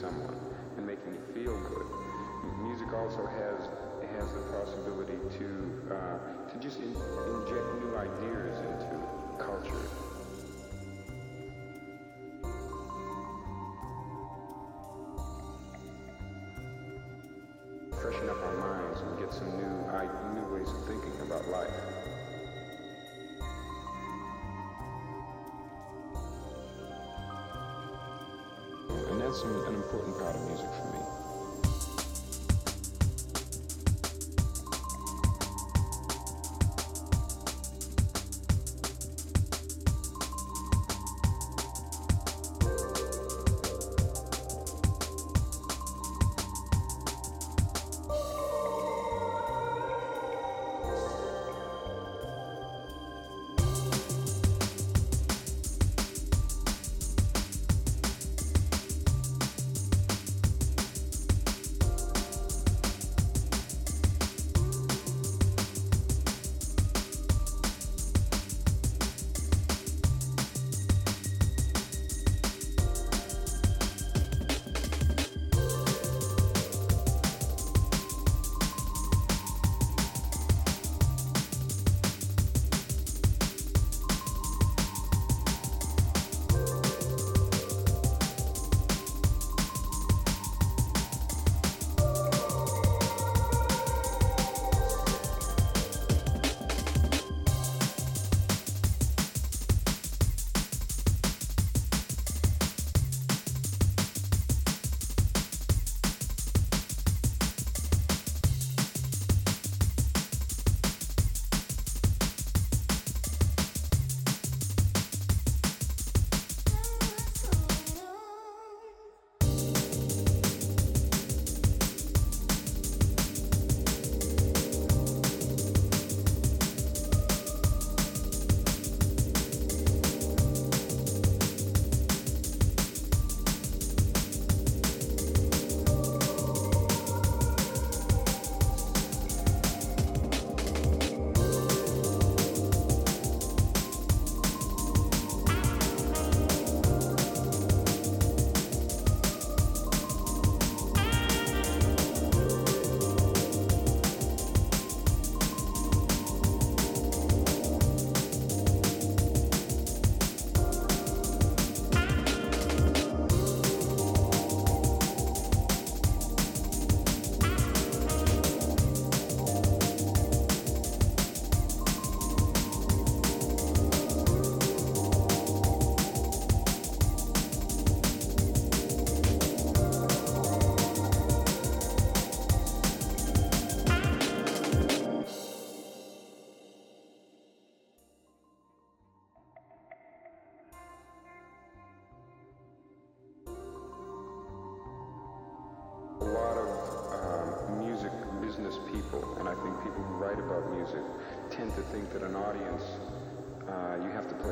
someone and making you feel good. Music also has has the possibility to uh, to just in, inject new ideas into culture. Freshen up our minds and get some new new ways of thinking about life. That's an important part of music for me.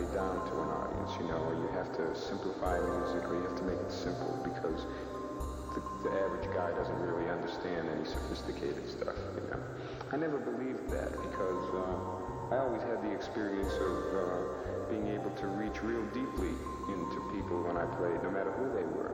down to an audience, you know, you have to simplify music or you have to make it simple because the, the average guy doesn't really understand any sophisticated stuff, you know. I never believed that because uh, I always had the experience of uh, being able to reach real deeply into people when I played, no matter who they were.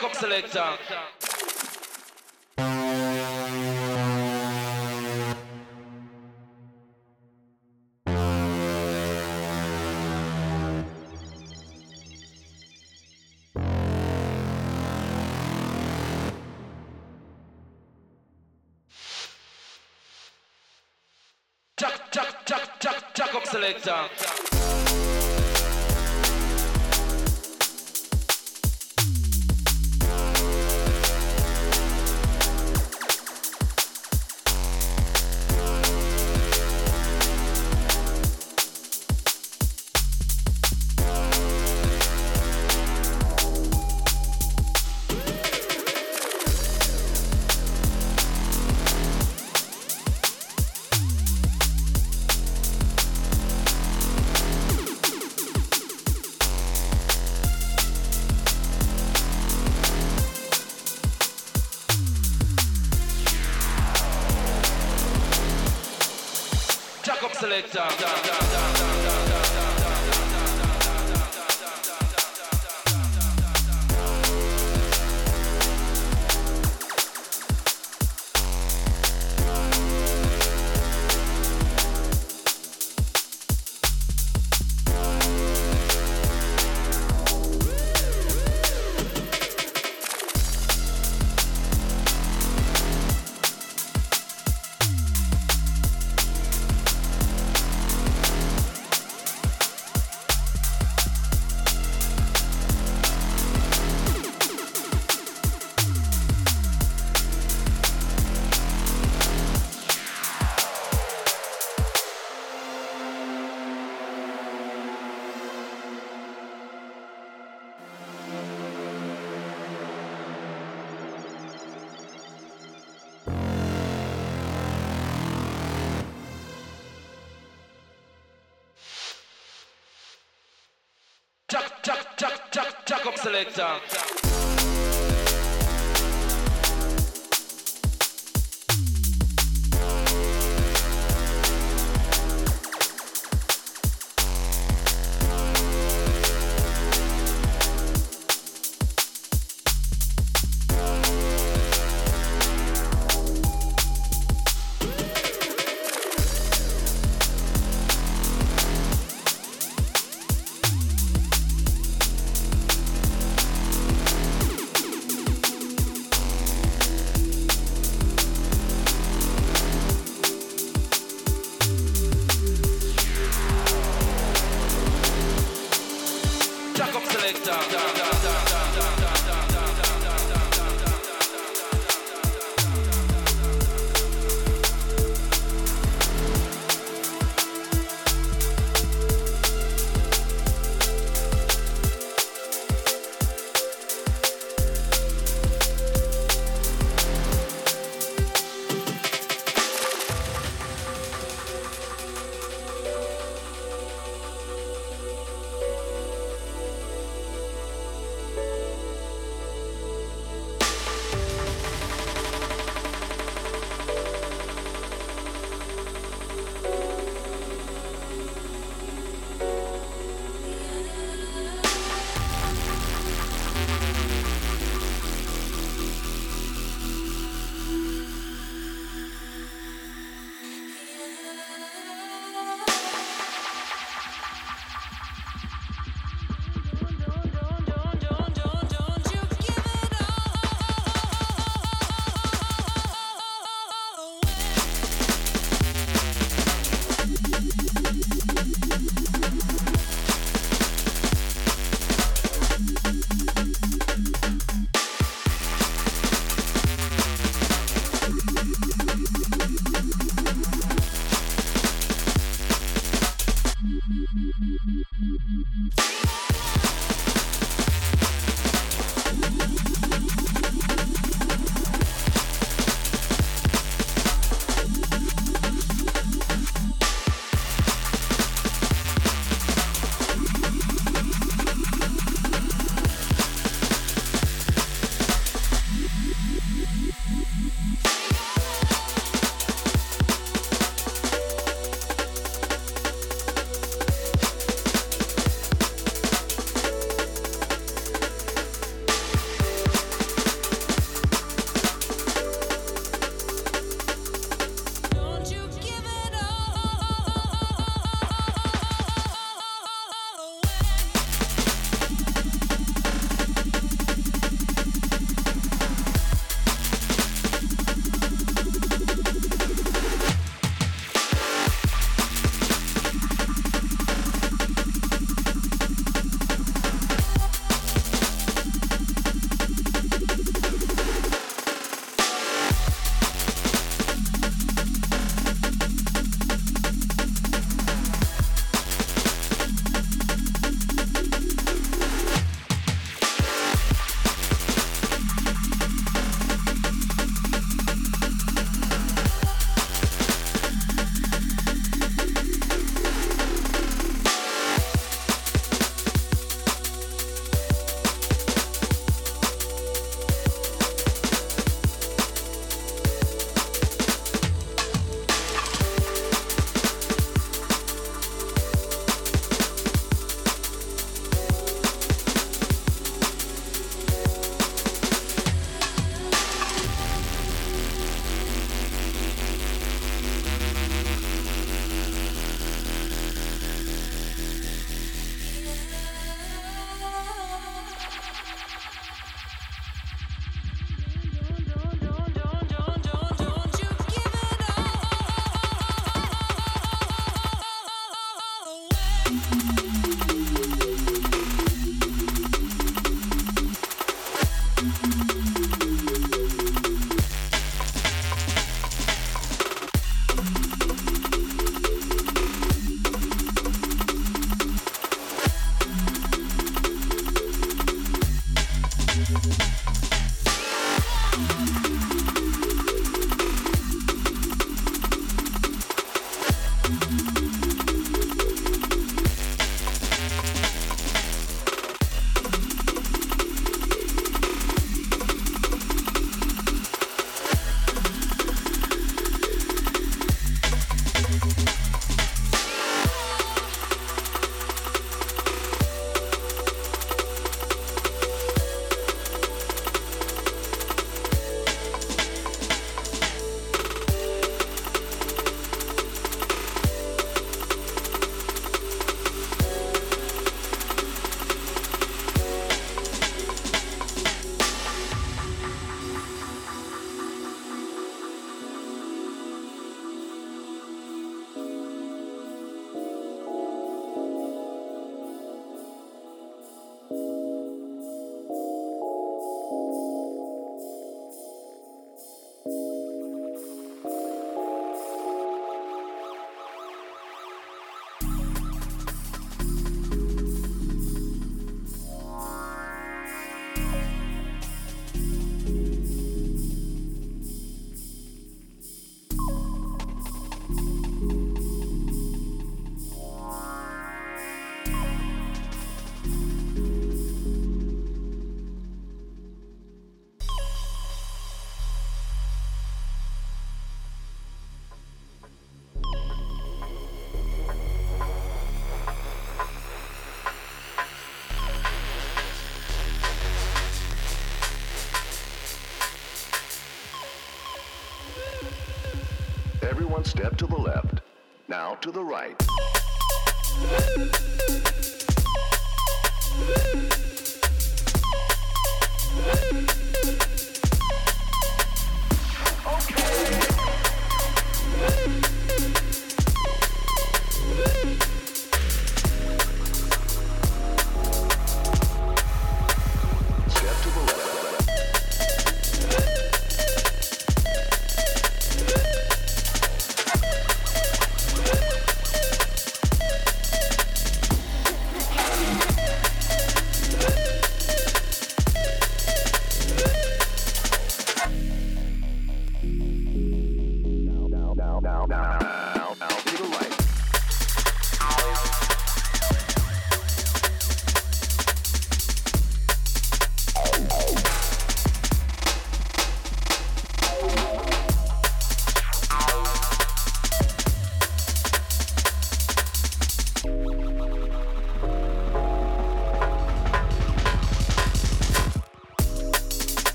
Jakob Selector. Jacob Selector. Selector. Everyone step to the left. Now to the right.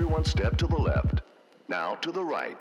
Everyone step to the left. Now to the right.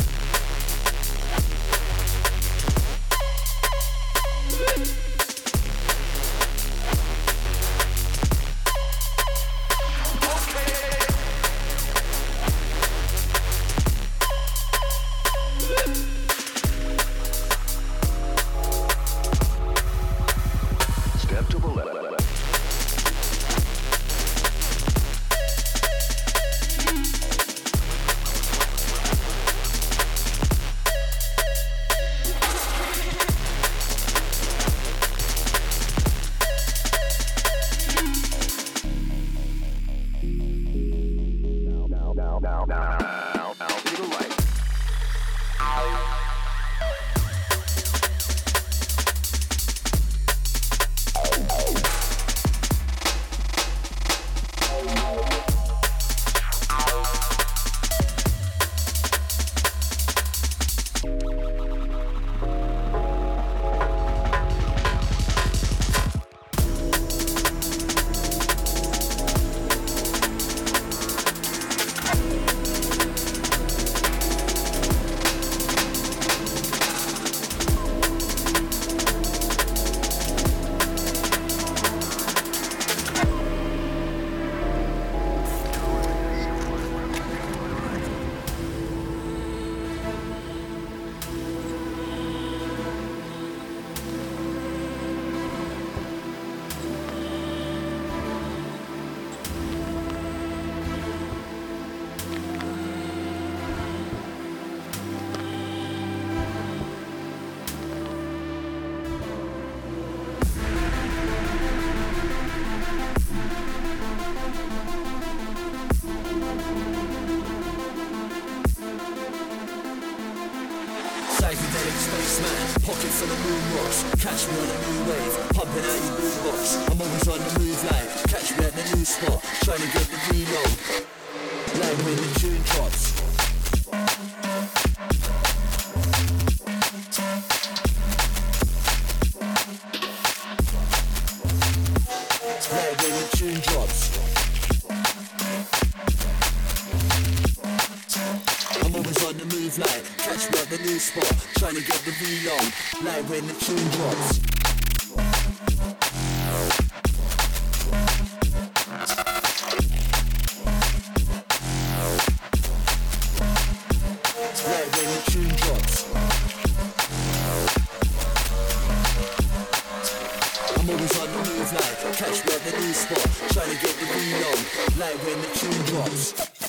Always on the move like Catch me at the new spot Trying to get the reload Like when the tune drops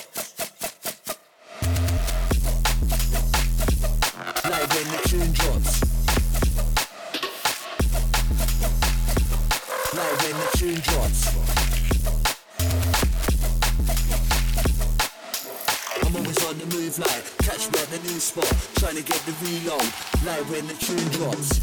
like when the tune drops. Like when the tune drops. I'm always on the move like catch me at the new spot, trying to get the reload. Like when the tune drops.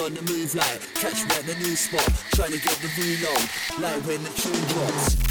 On the move like Catch me the new spot Trying to get the reload Like when the tune drops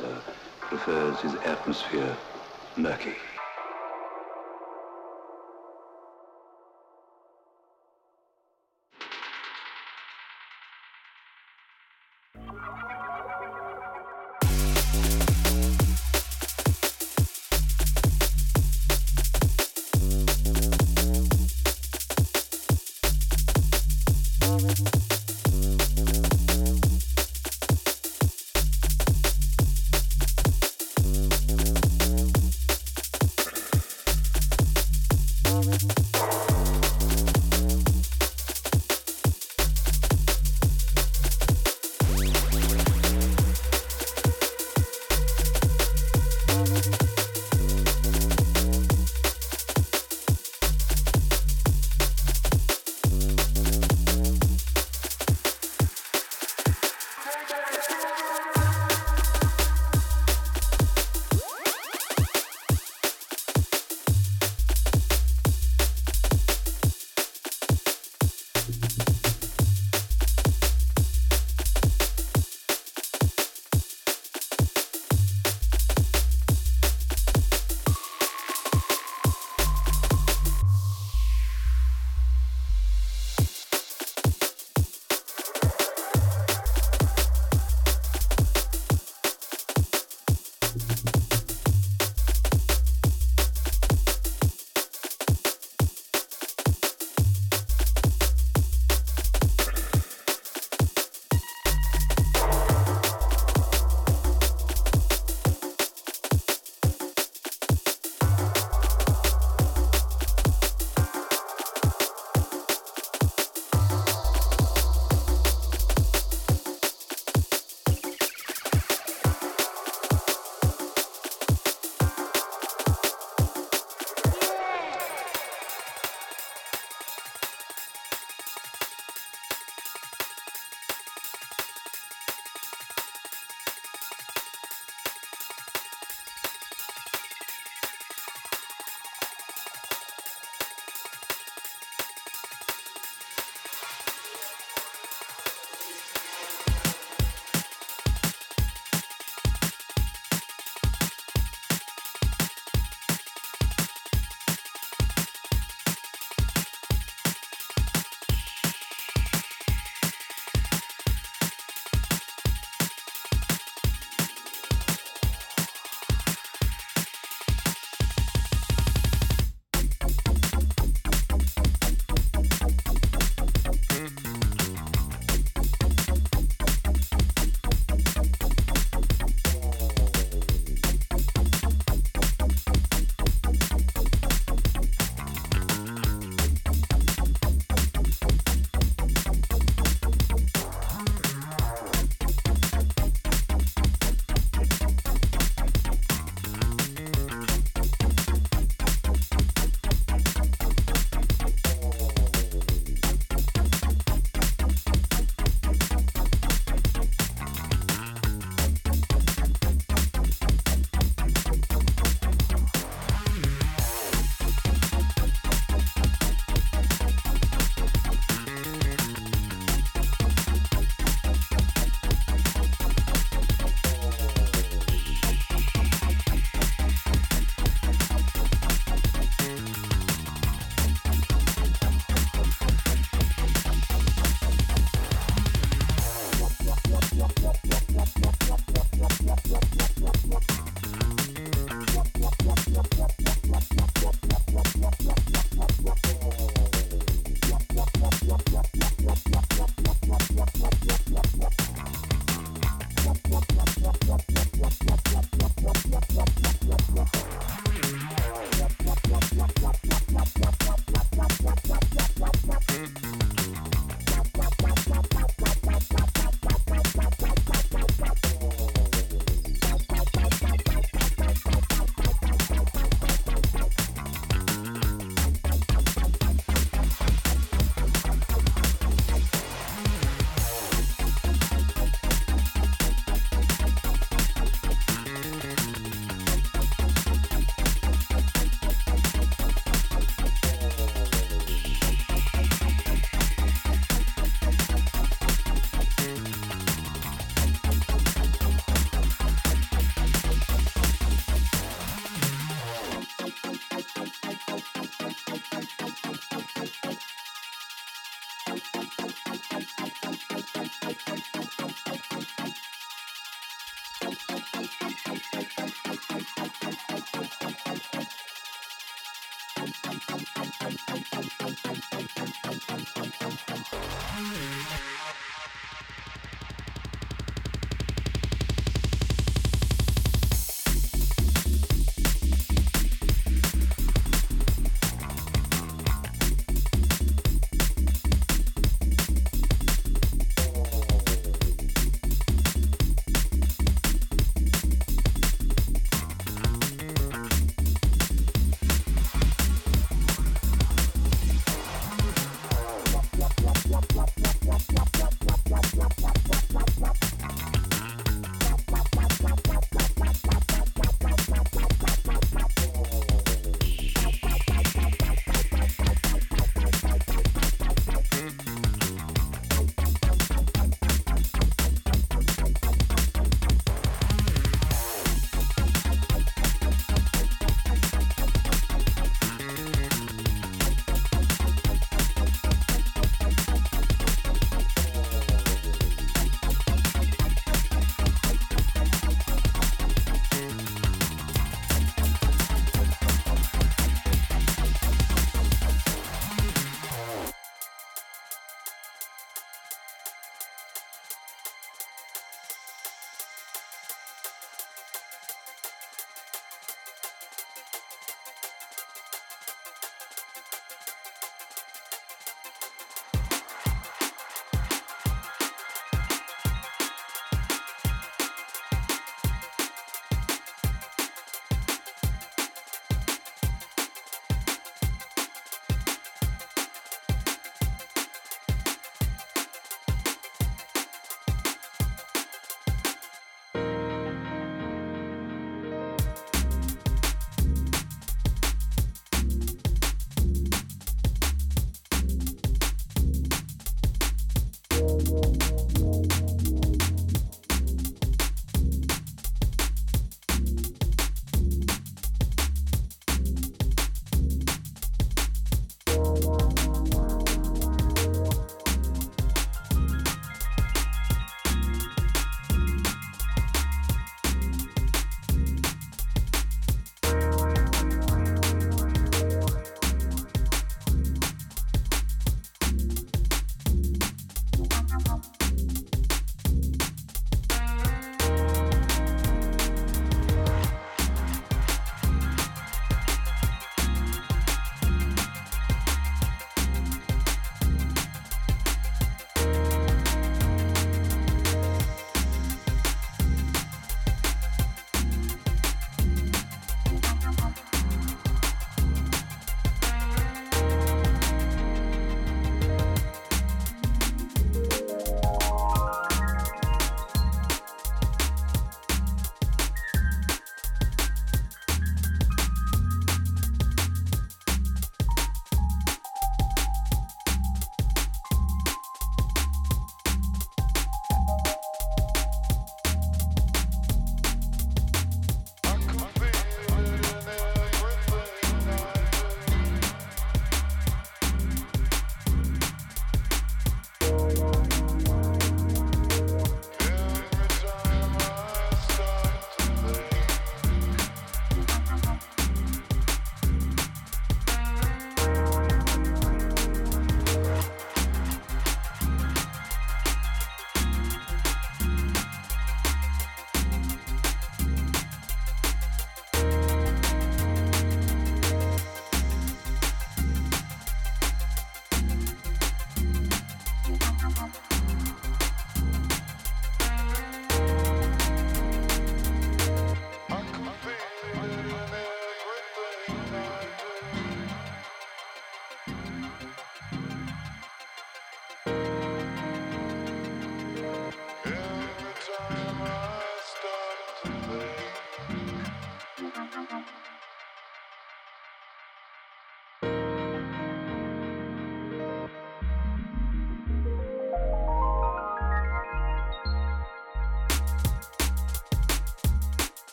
discover, prefers his atmosphere murky.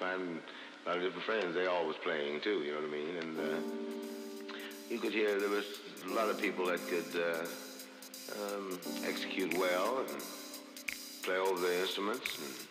Find a lot of different friends. They all was playing too. You know what I mean? And uh, you could hear there was a lot of people that could uh, um, execute well and play over their instruments. And,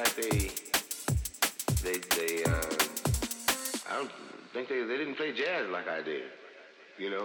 like they, they, they, uh, I don't think they, they didn't play jazz like I did, you know.